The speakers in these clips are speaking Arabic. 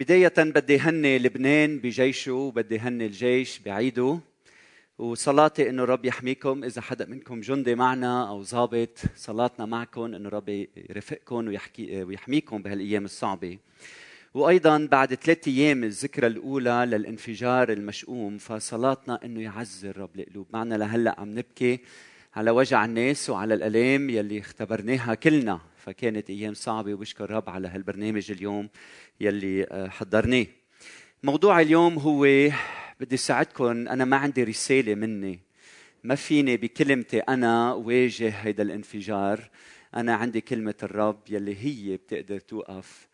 بداية بدي هني لبنان بجيشه وبدي هني الجيش بعيده. وصلاتي إنه رب يحميكم. إذا حدا منكم جندي معنا أو ضابط صلاتنا معكم إنه رب يرفقكم ويحكي ويحميكم بهالأيام الصعبة. وأيضا بعد ثلاث أيام الذكرى الأولى للانفجار المشؤوم فصلاتنا إنه يعز الرب القلوب. معنا لهلأ عم نبكي على وجع الناس وعلى الألام يلي اختبرناها كلنا. فكانت أيام صعبة وبشكر الرب على هالبرنامج اليوم يلي آه، حضرناه. موضوع اليوم هو بدي ساعدكم أنا ما عندي رسالة مني. ما فيني بكلمتي أنا واجه هيدا الانفجار. أنا عندي كلمة الرب يلي هي بتقدر توقف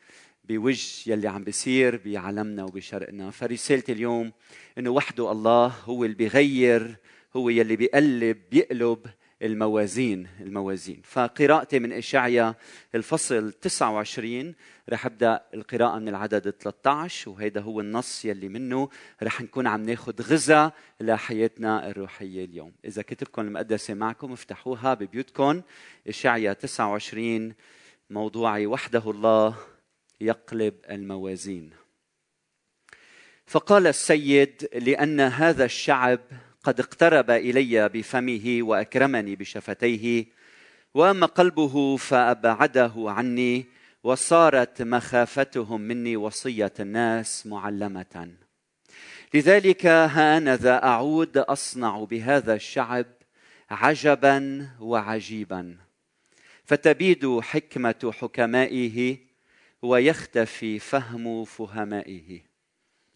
بوجه يلي عم بيصير بعالمنا وبشرقنا. فرسالتي اليوم إنه وحده الله هو اللي بيغير هو يلي بيقلب بيقلب الموازين الموازين. فقراءتي من إشعيا الفصل 29 رح أبدأ القراءة من العدد 13 وهيدا هو النص يلي منه رح نكون عم ناخد غذاء لحياتنا الروحية اليوم. إذا كتبكم المقدسة معكم افتحوها ببيوتكم. إشعيا 29 موضوعي وحده الله يقلب الموازين. فقال السيد لأن هذا الشعب قد اقترب إلي بفمه وأكرمني بشفتيه وأما قلبه فأبعده عني وصارت مخافتهم مني وصية الناس معلمة. لذلك هانذا أعود أصنع بهذا الشعب عجبا وعجيبا فتبيد حكمة حكمائه ويختفي فهم فهمائه.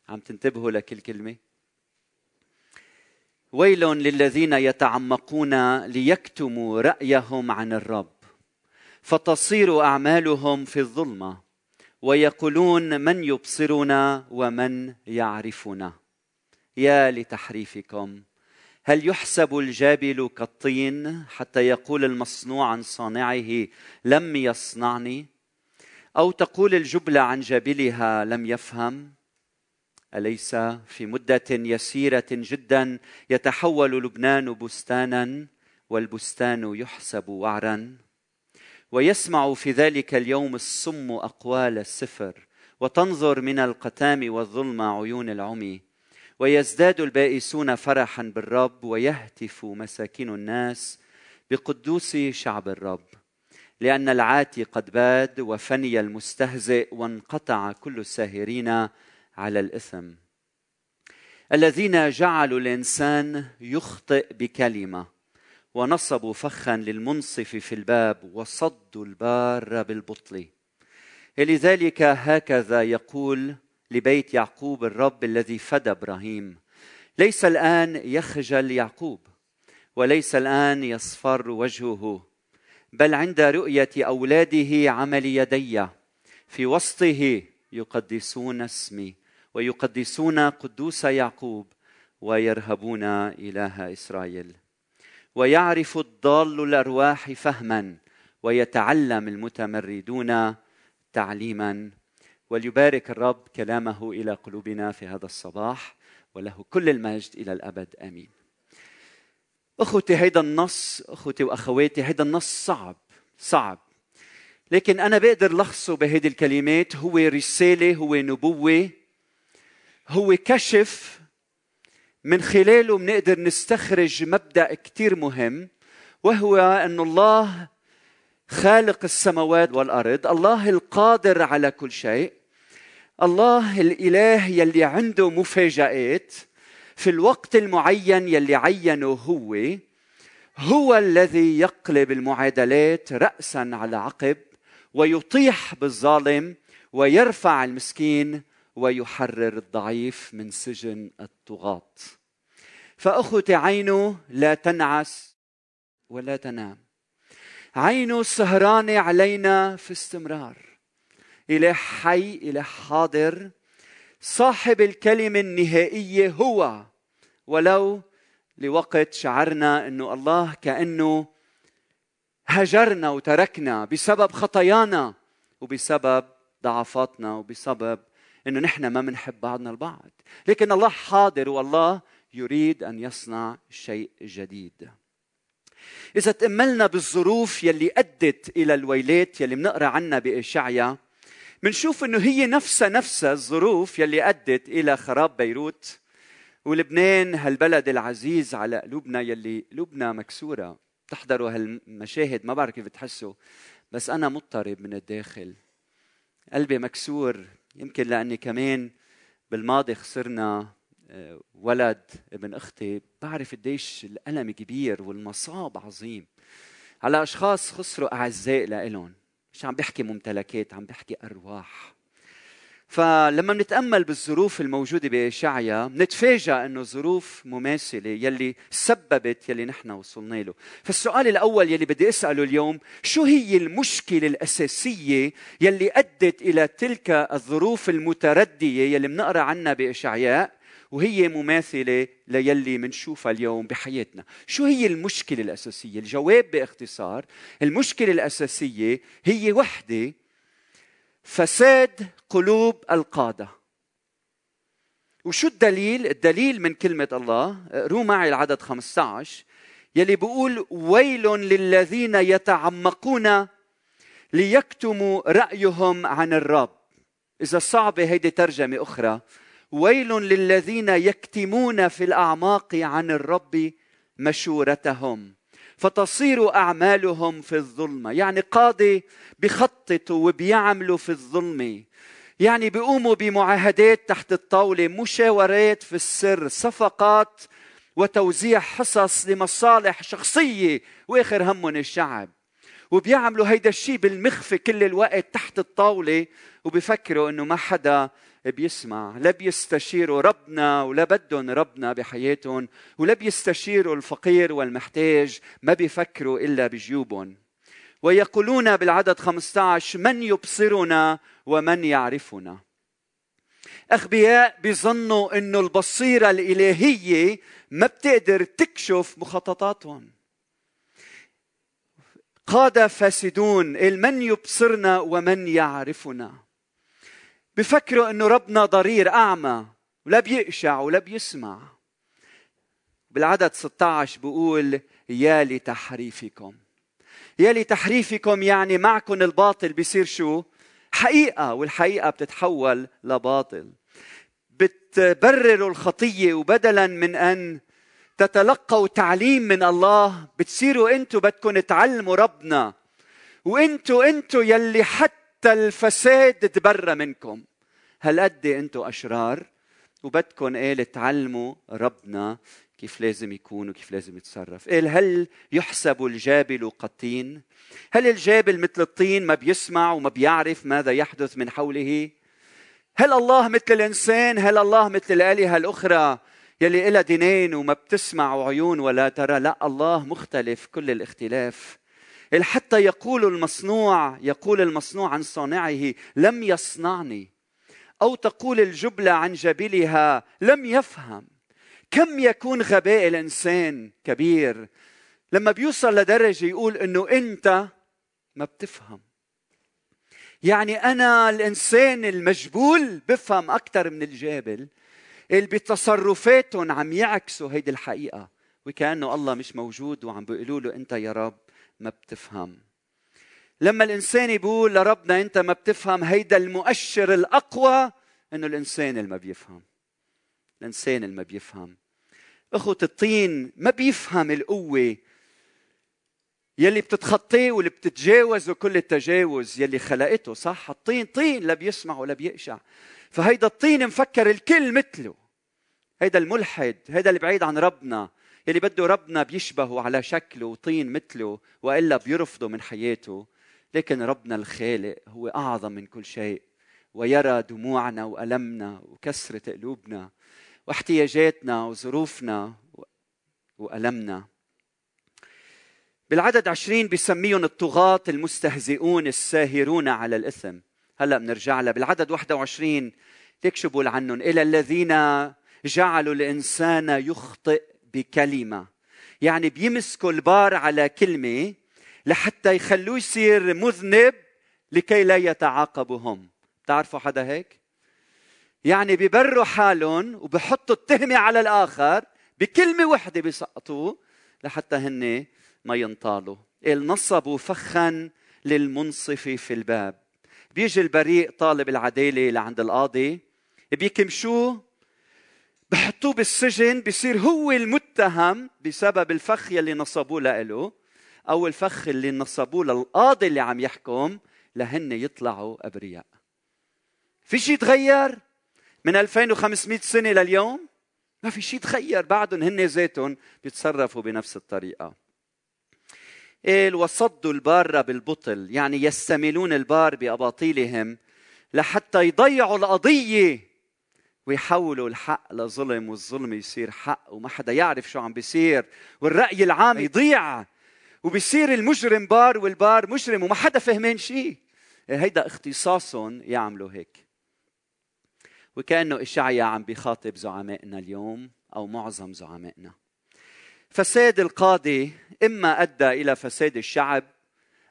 عم تنتبهوا لكل كلمة؟ ويل للذين يتعمقون ليكتموا رأيهم عن الرب. فتصير أعمالهم في الظلمة ويقولون من يبصرنا ومن يعرفنا. يا لتحريفكم هل يحسب الجابل كالطين حتى يقول المصنوع عن صانعه لم يصنعني؟ أو تقول الجبله عن جابلها لم يفهم؟ أليس في مدة يسيرة جدا يتحول لبنان بستانا والبستان يحسب وعرا؟ ويسمع في ذلك اليوم الصم أقوال السفر وتنظر من القتام والظلم عيون العمي ويزداد البائسون فرحا بالرب ويهتف مساكين الناس بقدوس شعب الرب. لأن العاتي قد باد وفني المستهزئ وانقطع كل الساهرين على الإثم. الذين جعلوا الإنسان يخطئ بكلمة ونصبوا فخا للمنصف في الباب وصدوا البار بالبطل. لذلك هكذا يقول لبيت يعقوب الرب الذي فدى إبراهيم ليس الآن يخجل يعقوب وليس الآن يصفر وجهه بل عند رؤية أولاده عمل يدي في وسطه يقدسون اسمي. ويقدسون قدوس يعقوب ويرهبون إله إسرائيل. ويعرف الضال الأرواح فهما ويتعلم المتمردون تعليما. وليبارك الرب كلامه إلى قلوبنا في هذا الصباح وله كل المجد إلى الأبد. آمين. أخوتي هيدا النص أخوتي وأخواتي هيدا النص صعب صعب. لكن أنا بقدر لخصه بهيدي الكلمات. هو رسالة هو نبوة. هو كشف من خلاله بنقدر نستخرج مبدأ كثير مهم وهو إن الله خالق السماوات والأرض الله القادر على كل شيء الله الإله يلي عنده مفاجآت في الوقت المعين يلي عينه هو هو الذي يقلب المعادلات راسا على عقب ويطيح بالظالم ويرفع المسكين ويحرر الضعيف من سجن الطغاة. فأخوتي عينه لا تنعس ولا تنام. عينه سهرانة علينا في استمرار. إله حي إله حاضر. صاحب الكلمة النهائية هو. ولو لوقت شعرنا إنه الله كأنه هجرنا وتركنا بسبب خطايانا وبسبب ضعفاتنا وبسبب إنه نحن ما بنحب بعضنا البعض. لكن الله حاضر والله يريد أن يصنع شيء جديد. إذا تأملنا بالظروف يلي أدت إلى الويلات يلي بنقرا عنها بإشعيا منشوف إنه هي نفسها نفسها الظروف يلي أدت إلى خراب بيروت ولبنان هالبلد العزيز على قلوبنا يلي قلوبنا مكسورة. تحضروا هالمشاهد ما بعرف كيف بتحسوا بس أنا مضطرب من الداخل. قلبي مكسور. يمكن لأني كمان بالماضي خسرنا آه، ولد ابن أختي. بعرف قديش الألم كبير والمصاب عظيم. على أشخاص خسروا أعزاء لإلهم. مش عم بحكي ممتلكات عم بحكي أرواح. فلما بنتامل بالظروف الموجودة باشعيا بنتفاجأ إنه ظروف مماثلة يلي سببت يلي نحن وصلنا له فالسؤال الأول يلي بدي أسأله اليوم شو هي المشكلة الأساسية يلي أدت إلى تلك الظروف المتردية يلي بنقرا عنها بإشعياء وهي مماثلة ليلي منشوفها اليوم بحياتنا شو هي المشكلة الأساسية؟ الجواب باختصار المشكلة الأساسية هي وحدة فساد قلوب القادة. وشو الدليل؟ الدليل من كلمة الله رو معي العدد 15 يلي بيقول ويل للذين يتعمقون ليكتموا رأيهم عن الرب. إذا صعبة هيدي ترجمة أخرى. ويل للذين يكتمون في الأعماق عن الرب مشورتهم. فتصير أعمالهم في الظلمة. يعني قاضي بخططوا وبيعملوا في الظلمة. يعني بيقوموا بمعاهدات تحت الطاولة مشاورات في السر صفقات وتوزيع حصص لمصالح شخصية وآخر همهم الشعب. وبيعملوا هيدا الشيء بالمخفي كل الوقت تحت الطاولة وبيفكروا إنه ما حدا بيسمع. لا بيستشيروا ربنا ولا بدهم ربنا بحياتهم ولا بيستشيروا الفقير والمحتاج ما بيفكروا إلا بجيوبهم. ويقولون بالعدد 15 من يبصرنا ومن يعرفنا. أغبياء بيظنوا أنه البصيرة الإلهية ما بتقدر تكشف مخططاتهم. قادة فاسدون من يبصرنا ومن يعرفنا. بفكروا إنه ربنا ضرير أعمى ولا بيقشع ولا بيسمع. بالعدد 16 بقول يا لتحريفكم. يا لتحريفكم يعني معكم الباطل بيصير شو؟ حقيقة والحقيقة بتتحول لباطل. بتبرروا الخطية وبدلا من أن تتلقوا تعليم من الله. بتصيروا أنتم بدكم تعلموا ربنا. وأنتم أنتم يلي حتى الفساد تبرى منكم. هالقد أنتم أشرار؟ وبدكم قال تعلموا ربنا كيف لازم يكون وكيف لازم يتصرف. قال هل يحسب الجابل قطين؟ هل الجابل مثل الطين ما بيسمع وما بيعرف ماذا يحدث من حوله؟ هل الله مثل الإنسان؟ هل الله مثل الآلهة الأخرى يلي إلها دينين وما بتسمع عيون ولا ترى؟ لا الله مختلف كل الاختلاف. حتى يقول المصنوع يقول المصنوع عن صانعه لم يصنعني. أو تقول الجبله عن جبلها لم يفهم. كم يكون غباء الإنسان كبير. لما بيوصل لدرجة يقول إنه أنت ما بتفهم. يعني أنا الإنسان المجبول بفهم أكثر من الجابل اللي بتصرفاتهم عم يعكسوا هيدي الحقيقة. وكأنه الله مش موجود وعم بيقولوا له أنت يا رب ما بتفهم. لما الإنسان يقول لربنا أنت ما بتفهم هيدا المؤشر الأقوى إنه الإنسان اللي ما بيفهم. الإنسان اللي ما بيفهم. إخوة الطين ما بيفهم القوة يلي بتتخطيه واللي بتتجاوزه كل التجاوز يلي خلقته صح؟ الطين طين لا بيسمع ولا بيقشع. فهيدا الطين مفكر الكل مثله. هيدا الملحد هيدا اللي بعيد عن ربنا يلي بده ربنا بيشبهه على شكله وطين مثله وإلا بيرفضه من حياته. لكن ربنا الخالق هو أعظم من كل شيء ويرى دموعنا وألمنا وكسرة قلوبنا واحتياجاتنا وظروفنا وألمنا. بالعدد عشرين بسميهم الطغاة المستهزئون الساهرون على الإثم. هلا بنرجع لها. بالعدد 21 تكشبوا عنهم إلى الذين جعلوا الإنسان يخطئ بكلمة. يعني بيمسكوا البار على كلمة لحتى يخلوه يصير مذنب لكي لا يتعاقبوا هم بتعرفوا حدا هيك؟ يعني بيبروا حالهم وبحطوا التهمة على الآخر بكلمة وحدة بيسقطوه لحتى هن ما ينطالوا. نصبوا فخا للمنصف في الباب. بيجي البريء طالب العدالة لعند القاضي بيكمشوه بحطوه بالسجن بصير هو المتهم بسبب الفخ يلي نصبوه له أو الفخ اللي نصبوه للقاضي اللي عم يحكم لهن يطلعوا أبرياء. في شيء تغير من 2500 سنة لليوم؟ ما في شيء تغير بعدهم هن ذاتهم بيتصرفوا بنفس الطريقة. قال وصدوا البار بالبطل. يعني يستملون البار بأباطيلهم لحتى يضيعوا القضية ويحولوا الحق لظلم والظلم يصير حق وما حدا يعرف شو عم بيصير والرأي العام يضيع. وبيصير المجرم بار والبار مجرم وما حدا فهمان شيء هيدا اختصاصهم يعملوا هيك. وكأنه إشعيا عم بيخاطب زعمائنا اليوم أو معظم زعمائنا. فساد القاضي إما أدى إلى فساد الشعب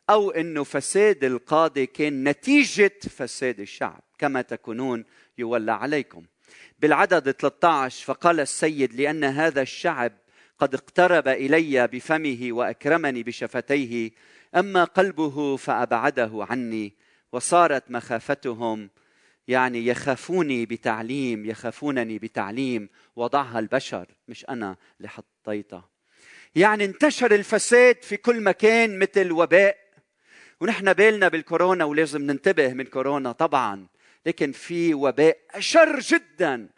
أو أنه فساد القاضي كان نتيجة فساد الشعب كما تكونون يولى عليكم. بالعدد 13 فقال السيد لأن هذا الشعب قد اقترب إلي بفمه وأكرمني بشفتيه أما قلبه فأبعده عني وصارت مخافتهم يعني يخافوني بتعليم يخافونني بتعليم وضعها البشر مش أنا اللي حطيتها يعني انتشر الفساد في كل مكان مثل وباء ونحن بالنا بالكورونا ولازم ننتبه من كورونا طبعا لكن في وباء أشر جدا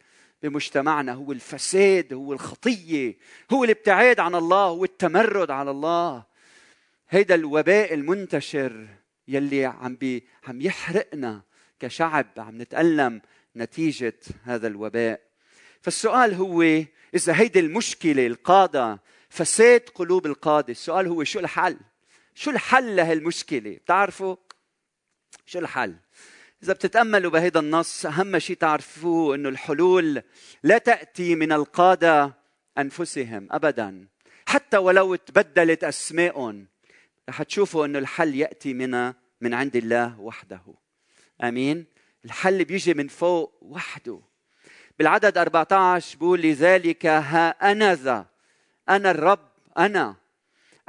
بمجتمعنا هو الفساد هو الخطية هو الابتعاد عن الله هو التمرد على الله. هيدا الوباء المنتشر يلي عم بي عم يحرقنا كشعب عم نتألم نتيجة هذا الوباء. فالسؤال هو إذا هيدي المشكلة القادة فساد قلوب القادة السؤال هو شو الحل؟ شو الحل لهالمشكلة؟ بتعرفوا؟ شو الحل؟ إذا بتتأملوا بهذا النص أهم شيء تعرفوه أنه الحلول لا تأتي من القادة أنفسهم أبدا. حتى ولو تبدلت أسمائهم رح تشوفوا أنه الحل يأتي من من عند الله وحده. آمين؟ الحل بيجي من فوق وحده. بالعدد 14 بقول لذلك ها أنا ذا أنا الرب أنا.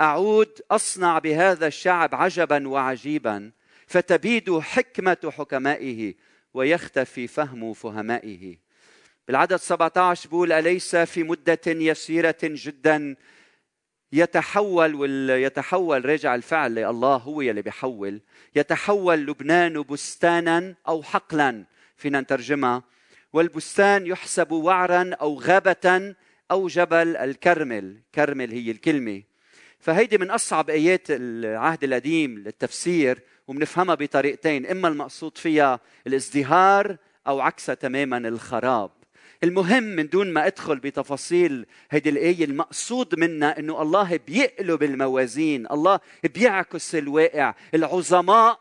أعود أصنع بهذا الشعب عجبا وعجيبا. فتبيد حكمة حكمائه ويختفي فهم فهمائه. بالعدد 17 بقول أليس في مدة يسيرة جدا؟ يتحول يتحول رجع الفعل الله هو يلي بيحول. يتحول لبنان بستانا أو حقلا فينا نترجمها. والبستان يحسب وعرا أو غابة أو جبل الكرمل. كرمل هي الكلمة. فهيدي من أصعب آيات العهد القديم للتفسير. وبنفهمها بطريقتين إما المقصود فيها الازدهار أو عكسها تماما الخراب. المهم من دون ما أدخل بتفاصيل هذه الآية المقصود منها إنه الله بيقلب الموازين الله بيعكس الواقع. العظماء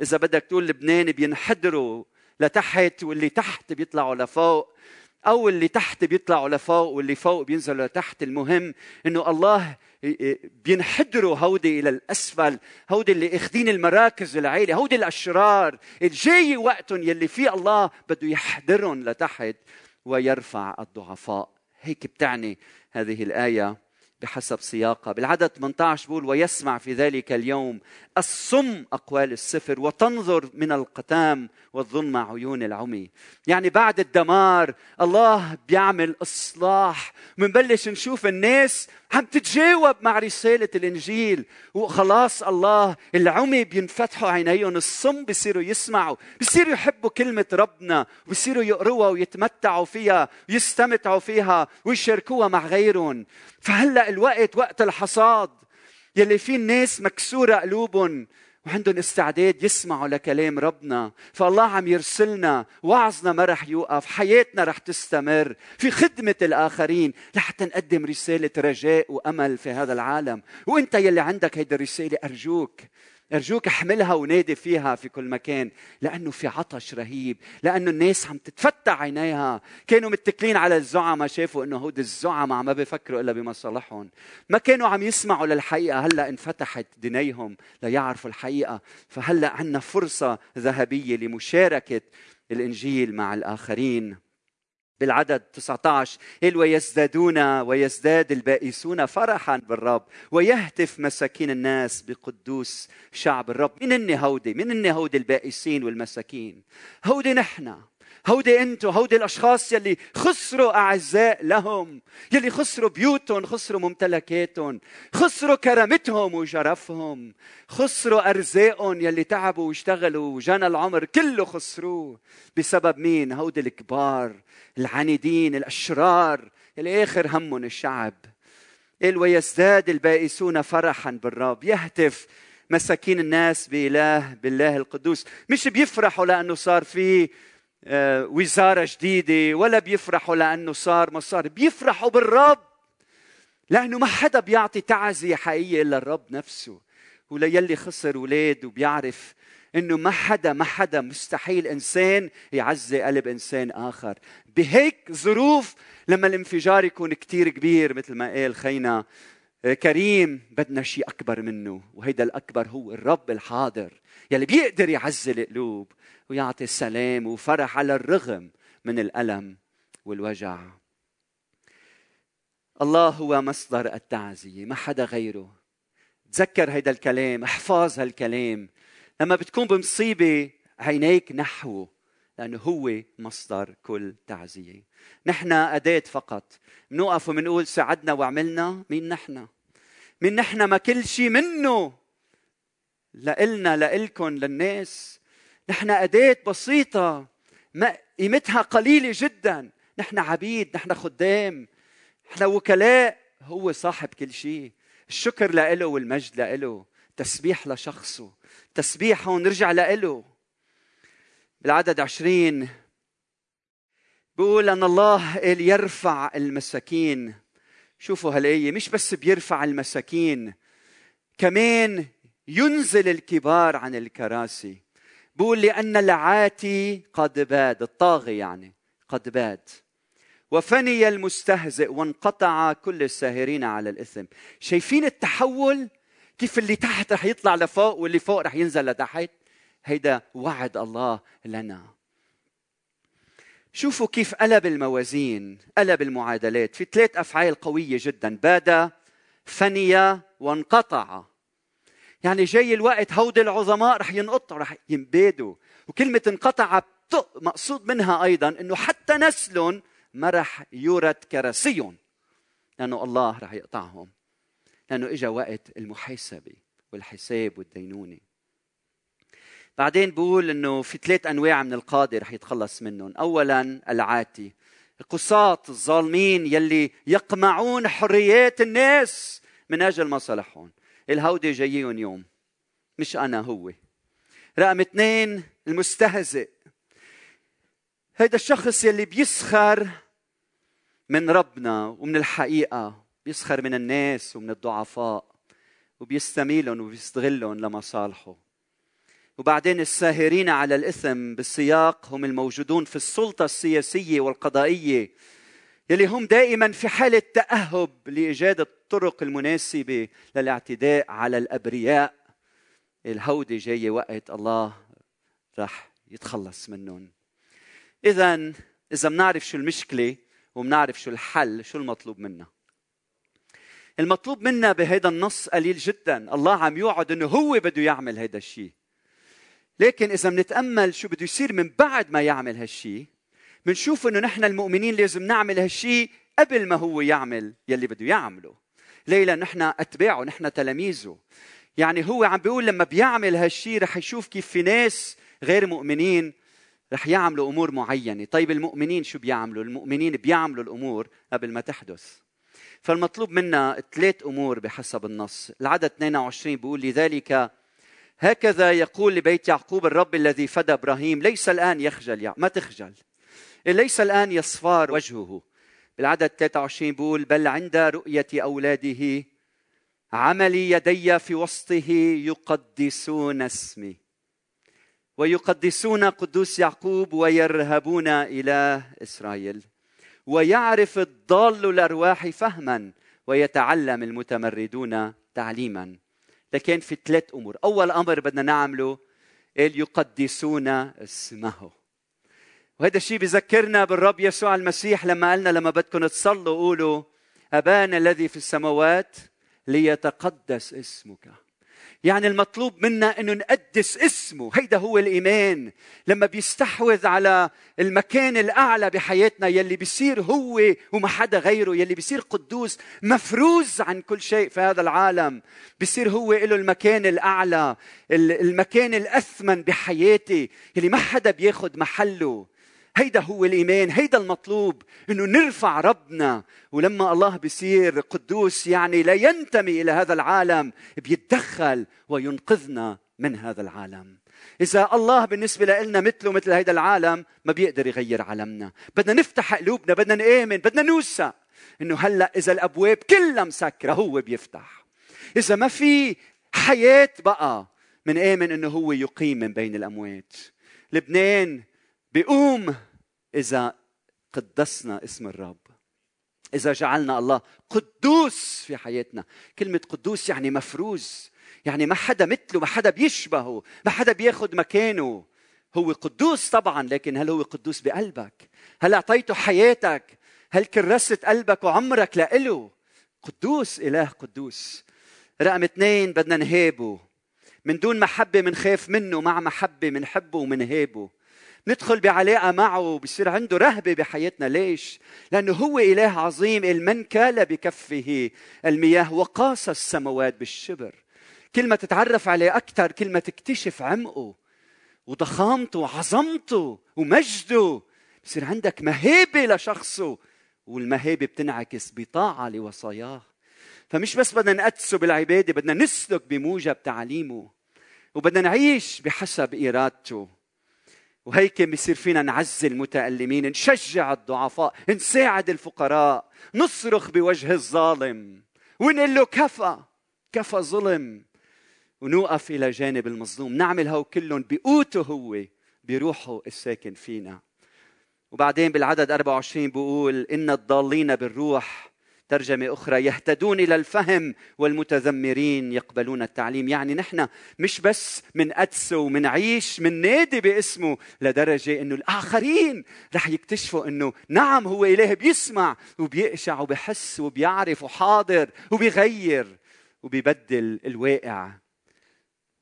إذا بدك تقول لبنان بينحدروا لتحت واللي تحت بيطلعوا لفوق أو اللي تحت بيطلعوا لفوق واللي فوق بينزلوا لتحت. المهم إنه الله بينحدروا هودي إلى الأسفل هودي اللي أخذين المراكز العاليه هودي الأشرار. الجاي وقتهم يلي فيه الله بده يحضرهم لتحت ويرفع الضعفاء. هيك بتعني هذه الآية بحسب سياقها. بالعدد 18 بقول ويسمع في ذلك اليوم الصم أقوال السفر وتنظر من القتام والظلمة عيون العمي. يعني بعد الدمار الله بيعمل إصلاح. منبلش نشوف الناس عم تتجاوب مع رسالة الإنجيل. وخلاص الله العمي بينفتحوا عينيهم الصم بيصيروا يسمعوا بيصيروا يحبوا كلمة ربنا بيصيروا يقروها ويتمتعوا فيها ويستمتعوا فيها ويشاركوها مع غيرهم. فهلأ الوقت وقت الحصاد يلي في الناس مكسورة قلوبهم. وعندهم استعداد يسمعوا لكلام ربنا. فالله عم يرسلنا وعظنا ما رح يوقف حياتنا رح تستمر. في خدمة الآخرين لحتى نقدم رسالة رجاء وأمل في هذا العالم. وإنت يلي عندك هيدي الرسالة أرجوك. أرجوك أحملها ونادي فيها في كل مكان لأنه في عطش رهيب لأنه الناس عم تتفتح عينيها. كانوا متكلين على الزعماء شافوا أنه هود الزعماء ما بيفكروا إلا بمصالحهم. ما كانوا عم يسمعوا للحقيقة هلأ انفتحت دنيهم ليعرفوا الحقيقة. فهلأ عندنا فرصة ذهبية لمشاركة الإنجيل مع الآخرين. بالعدد 19 قال ويزدادون ويزداد البائسون فرحا بالرب ويهتف مساكين الناس بقدوس شعب الرب. من هودي من هودي البائسين والمساكين. هودي نحن. هودي انتو هودي الأشخاص يلي خسروا أعزاء لهم يلي خسروا بيوتهم خسروا ممتلكاتهم خسروا كرامتهم وشرفهم خسروا أرزاقهم يلي تعبوا واشتغلوا وجنى العمر كله خسروه. بسبب مين؟ هودي الكبار العنيدين الأشرار يلي آخر همهم الشعب. قال ويزداد البائسون فرحا بالرب. يهتف مساكين الناس بإله بالله القدوس. مش بيفرحوا لأنه صار في آه، وزارة جديدة ولا بيفرحوا لأنه صار مصاري بيفرحوا بالرب لأنه ما حدا بيعطي تعزية حقيقية إلا الرب نفسه. وليلي خسر ولاد وبيعرف إنه ما حدا ما حدا مستحيل إنسان يعزي قلب إنسان آخر. بهيك ظروف لما الانفجار يكون كتير كبير مثل ما قال خينا. كريم بدنا شيء أكبر منه وهيدا الأكبر هو الرب الحاضر يلي بيقدر يعزي القلوب ويعطي السلام وفرح على الرغم من الألم والوجع. الله هو مصدر التعزية ما حدا غيره. تذكر هيدا الكلام احفظ هالكلام. لما بتكون بمصيبة عينيك نحوه لأنه هو مصدر كل تعزية. نحن أداة فقط. بنوقف وبنقول ساعدنا وعملنا مين نحن؟ مين نحن ما كل شيء منه؟ لإلنا لإلكم للناس. نحن أداة بسيطة. ما قيمتها قليلة جدا. نحن عبيد نحن خدام. نحن وكلاء. هو صاحب كل شيء الشكر لإله والمجد لإله. تسبيح لشخصه. تسبيح هون نرجع لإله. بالعدد عشرين. بيقول أن الله يرفع المساكين. شوفوا هالآية مش بس بيرفع المساكين كمان ينزل الكبار عن الكراسي. بقول لأن العاتي قد باد الطاغي يعني قد باد. وفني المستهزئ وانقطع كل الساهرين على الإثم. شايفين التحول؟ كيف اللي تحت رح يطلع لفوق واللي فوق رح ينزل لتحت؟ هيدا وعد الله لنا. شوفوا كيف قلب الموازين قلب المعادلات. في ثلاث أفعال قوية جدا. باد فني وانقطع. يعني جاي الوقت هودي العظماء رح ينقطعوا رح ينبادوا. وكلمة انقطع مقصود منها أيضا أنه حتى نسلهم ما رح يورث كراسيهم لأنه الله رح يقطعهم. لأنه إجا وقت المحاسبة والحساب والدينونة. بعدين بقول إنه في ثلاث أنواع من القاضي رح يتخلص منهم، اولا العاتي. القصاة الظالمين يلي يقمعون حريات الناس من أجل مصالحهم، الهودي جايين يوم. مش أنا هو. رقم اثنين المستهزئ. هيدا الشخص يلي بيسخر من ربنا ومن الحقيقة بيسخر من الناس ومن الضعفاء وبيستميلهم وبيستغلهم لمصالحه. وبعدين الساهرين على الإثم بالسياق هم الموجودون في السلطة السياسية والقضائية يلي هم دائما في حالة تأهب لإيجاد الطرق المناسبة للاعتداء على الأبرياء. الهودي جاي وقت الله راح يتخلص منهم. اذا إذا بنعرف شو المشكلة وبنعرف شو الحل شو المطلوب منا؟ المطلوب منا بهذا النص قليل جدا. الله عم يوعد إنه هو بده يعمل هذا الشيء لكن إذا بنتأمل شو بده يصير من بعد ما يعمل هالشيء بنشوف إنه نحن المؤمنين لازم نعمل هالشيء قبل ما هو يعمل يلي بده يعمله. ليلى نحن أتباعه نحن تلاميذه. يعني هو عم بيقول لما بيعمل هالشيء رح يشوف كيف في ناس غير مؤمنين رح يعملوا أمور معينة. طيب المؤمنين شو بيعملوا؟ المؤمنين بيعملوا الأمور قبل ما تحدث. فالمطلوب منا ثلاث أمور بحسب النص. العدد 22 بيقول لذلك هكذا يقول لبيت يعقوب الرب الذي فدى إبراهيم ليس الآن يخجل يعني ما تخجل. ليس الآن يصفار وجهه. بالعدد 23 بيقول بل عند رؤية أولاده عملي يدي في وسطه يقدسون اسمي. ويقدسون قدوس يعقوب ويرهبون إله إسرائيل. ويعرف الضال الأرواح فهما ويتعلم المتمردون تعليما. لكن في ثلاث أمور. أول أمر بدنا نعمله يقدسون اسمه. وهذا الشيء بذكرنا بالرب يسوع المسيح لما قالنا لما بدكم تصلوا قولوا أبانا الذي في السماوات ليتقدس اسمك. يعني المطلوب منا انه نقدس اسمه. هيدا هو الإيمان. لما بيستحوذ على المكان الأعلى بحياتنا يلي بيصير هو وما حدا غيره يلي بيصير قدوس مفروز عن كل شيء في هذا العالم بيصير هو له المكان الأعلى المكان الأثمن بحياتي يلي ما حدا بياخد محله. هيدا هو الإيمان هيدا المطلوب إنه نرفع ربنا. ولما الله بيصير قدوس يعني لا ينتمي إلى هذا العالم بيتدخل وينقذنا من هذا العالم. إذا الله بالنسبة لنا مثله مثل هيدا العالم ما بيقدر يغير عالمنا. بدنا نفتح قلوبنا بدنا نآمن بدنا نوثق إنه هلأ إذا الأبواب كلها مسكرة هو بيفتح. إذا ما في حياة بقى من آمن إنه هو يقيم من بين الأموات. لبنان بيقوم إذا قدسنا اسم الرب. إذا جعلنا الله قدوس في حياتنا. كلمة قدوس يعني مفروز. يعني ما حدا مثله ما حدا بيشبهه ما حدا بياخد مكانه. هو قدوس طبعا لكن هل هو قدوس بقلبك؟ هل أعطيته حياتك؟ هل كرست قلبك وعمرك لإله؟ قدوس إله قدوس. رقم اثنين بدنا نهابه. من دون محبة منخاف منه مع محبة منحبه ومنهابه. ندخل بعلاقة معه بصير عنده رهبة بحياتنا. ليش؟ لأنه هو إله عظيم. من كال بكفه المياه وقاس السماوات بالشبر. كل ما تتعرف عليه أكثر كل ما تكتشف عمقه وضخامته وعظمته ومجده بصير عندك مهابة لشخصه والمهابة بتنعكس بطاعة لوصاياه. فمش بس بدنا نقدسه بالعبادة بدنا نسلك بموجب تعليمه وبدنا نعيش بحسب إرادته. وهيك بيصير فينا نعزي المتألمين نشجع الضعفاء نساعد الفقراء نصرخ بوجه الظالم ونقول له كفى كفى ظلم. ونوقف إلى جانب المظلوم نعمل هو كلهم بقوته هو بروحه الساكن فينا. وبعدين بالعدد 24 بقول إن الضالين بالروح ترجمة أخرى يهتدون إلى الفهم والمتذمرين يقبلون التعليم. يعني نحن مش بس من أدسه ومنعيش من نادي باسمه لدرجة أنه الآخرين رح يكتشفوا أنه نعم هو إله بيسمع وبيقشع وبحس وبيعرف وحاضر وبيغير وبيبدل الواقع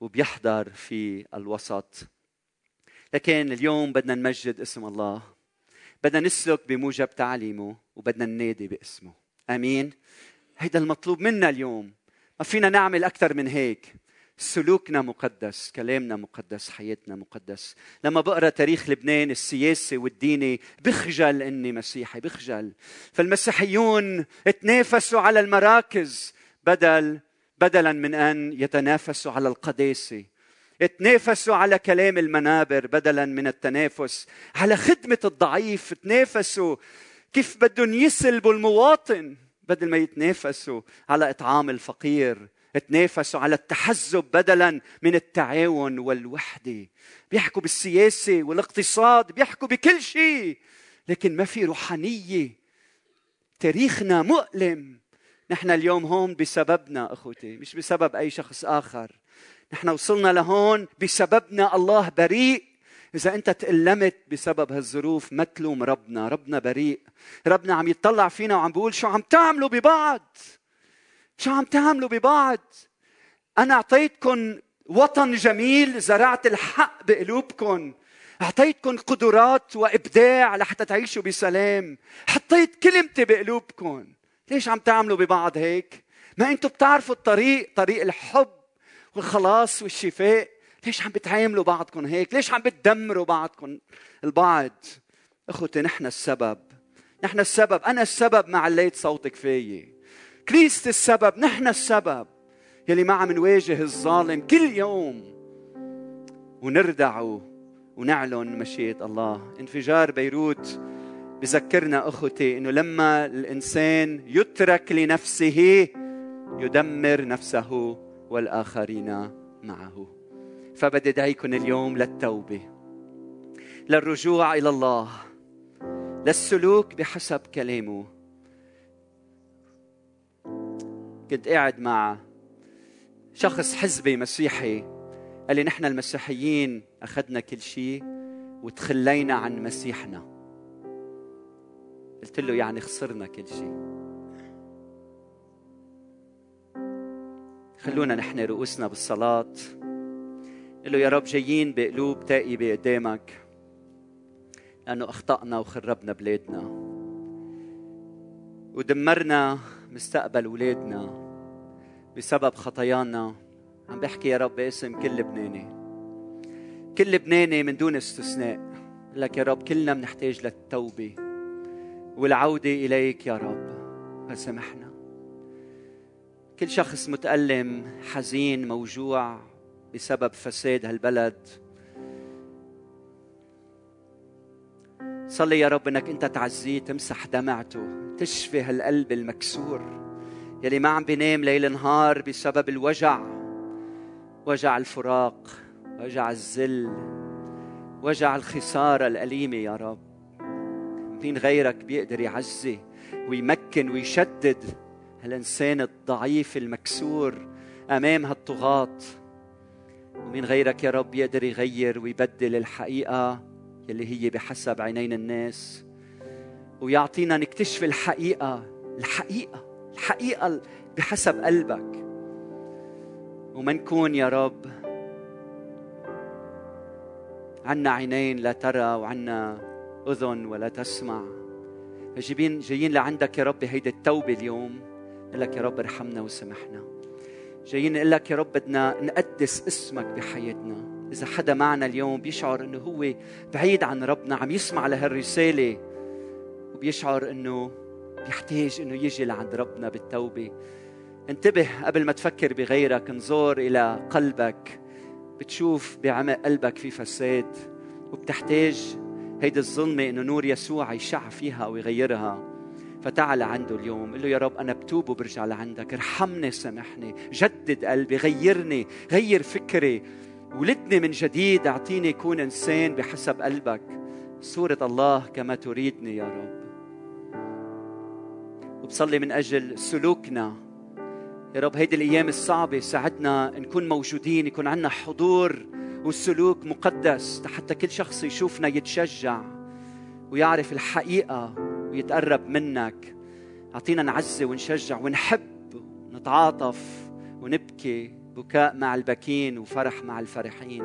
وبيحضر في الوسط. لكن اليوم بدنا نمجد اسم الله بدنا نسلك بموجب تعليمه وبدنا ننادي باسمه. آمين. هيدا المطلوب منا اليوم. ما فينا نعمل أكثر من هيك. سلوكنا مقدس كلامنا مقدس حياتنا مقدس. لما بقرأ تاريخ لبنان السياسي والديني بخجل إني مسيحي بخجل. فالمسيحيون تنافسوا على المراكز بدل بدلا من أن يتنافسوا على القداسة. تنافسوا على كلام المنابر بدلا من التنافس. على خدمة الضعيف تنافسوا كيف بدهم يسلبوا المواطن بدل ما يتنافسوا على إطعام الفقير تنافسوا على التحزب بدلا من التعاون والوحدة. بيحكوا بالسياسة والاقتصاد بيحكوا بكل شيء لكن ما في روحانية. تاريخنا مؤلم. نحن اليوم هون بسببنا أخوتي مش بسبب أي شخص آخر. نحن وصلنا لهون بسببنا الله بريء. إذا أنت تألمت بسبب هالظروف ما تلوم ربنا ربنا بريء. ربنا عم يطلع فينا وعم بيقول شو عم تعملوا ببعض؟ شو عم تعملوا ببعض؟ أنا أعطيتكم وطن جميل زرعت الحق بقلوبكم أعطيتكم قدرات وإبداع لحتى تعيشوا بسلام. حطيت كلمتي بقلوبكم ليش عم تعملوا ببعض هيك؟ ما أنتم بتعرفوا الطريق طريق الحب والخلاص والشفاء. ليش عم بتعاملوا بعضكم هيك؟ ليش عم بتدمروا بعضكم البعض إخوتي نحن السبب. نحن السبب. أنا السبب ما عليت صوتك فيي. كريست السبب نحن السبب. يلي ما عم نواجه الظالم كل يوم. ونردعه ونعلن مشيئة الله. انفجار بيروت. بذكرنا إخوتي إنه لما الإنسان يترك لنفسه يدمر نفسه والآخرين معه. فبدي ادعيكم اليوم للتوبة للرجوع إلى الله للسلوك بحسب كلامه. كنت قاعد مع شخص حزبي مسيحي قال لي نحن المسيحيين أخذنا كل شيء وتخلينا عن مسيحنا. قلت له يعني خسرنا كل شيء. خلونا نحن رؤوسنا بالصلاة. قل له يا رب جايين بقلوب تائبة قدامك لأنه أخطأنا وخربنا بلادنا. ودمرنا مستقبل أولادنا بسبب خطايانا. عم بحكي يا رب باسم كل لبناني. كل لبناني من دون استثناء. لك يا رب كلنا بنحتاج للتوبة والعودة إليك يا رب. فسامحنا كل شخص متألم حزين موجوع بسبب فساد هالبلد. صلي يا رب إنك أنت تعزيه تمسح دمعته تشفي هالقلب المكسور يلي ما عم بينام ليل نهار بسبب الوجع. وجع الفراق وجع الذل وجع الخسارة الأليمة يا رب. مين غيرك بيقدر يعزي ويمكن ويشدد هالإنسان الضعيف المكسور أمام هالطغاة؟ ومين غيرك يا رب يقدر يغير ويبدل الحقيقة يلي هي بحسب عينين الناس ويعطينا نكتشف الحقيقة الحقيقة الحقيقة بحسب قلبك. وما نكون يا رب عنا عينين لا ترى وعنا أذن ولا تسمع. جايين جايين لعندك يا رب هيدي التوبة اليوم. لك يا رب ارحمنا وسامحنا. جايين نقول لك يا رب بدنا نقدس اسمك بحياتنا. إذا حدا معنا اليوم بيشعر إنه هو بعيد عن ربنا عم يسمع لهالرسالة وبيشعر إنه بيحتاج إنه يجي لعند ربنا بالتوبة. انتبه قبل ما تفكر بغيرك انظر إلى قلبك. بتشوف بعمق قلبك في فساد وبتحتاج هيدي الظلمة إنه نور يسوع يشع فيها ويغيرها. فتعال عنده اليوم. قل له يا رب أنا بتوب وبرجع لعندك. ارحمني سامحني. جدد قلبي. غيرني. غير فكري. ولدني من جديد. أعطيني يكون إنسان بحسب قلبك. صورة الله كما تريدني يا رب. وبصلي من أجل سلوكنا. يا رب هيدي الأيام الصعبة ساعدنا نكون موجودين يكون عندنا حضور والسلوك مقدس حتى كل شخص يشوفنا يتشجع ويعرف الحقيقة. ويتقرب منك. أعطينا نعزي ونشجع ونحب ونتعاطف ونبكي بكاء مع البكين وفرح مع الفرحين.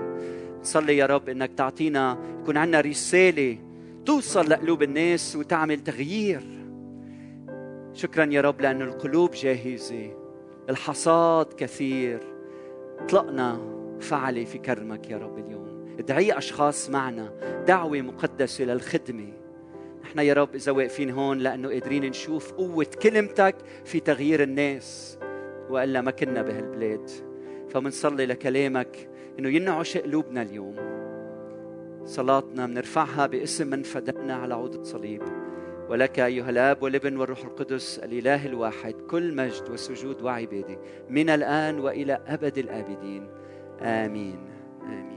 نصلي يا رب إنك تعطينا يكون عندنا رسالة توصل لقلوب الناس وتعمل تغيير. شكرا يا رب لأن القلوب جاهزة. الحصاد كثير. اطلقنا فعلي في كرمك يا رب اليوم. ادعي أشخاص معنا. دعوة مقدسة للخدمة. إحنا يا رب إذا واقفين هون لأنه قادرين نشوف قوة كلمتك في تغيير الناس وإلا ما كنا بهالبلاد. فمنصلي لكلامك إنه ينعش قلوبنا اليوم. صلاتنا بنرفعها باسم من فدانا على عود الصليب. ولك أيها الآب والابن والروح القدس الإله الواحد كل مجد وسجود وعبادة من الآن وإلى أبد الآبدين. آمين. آمين.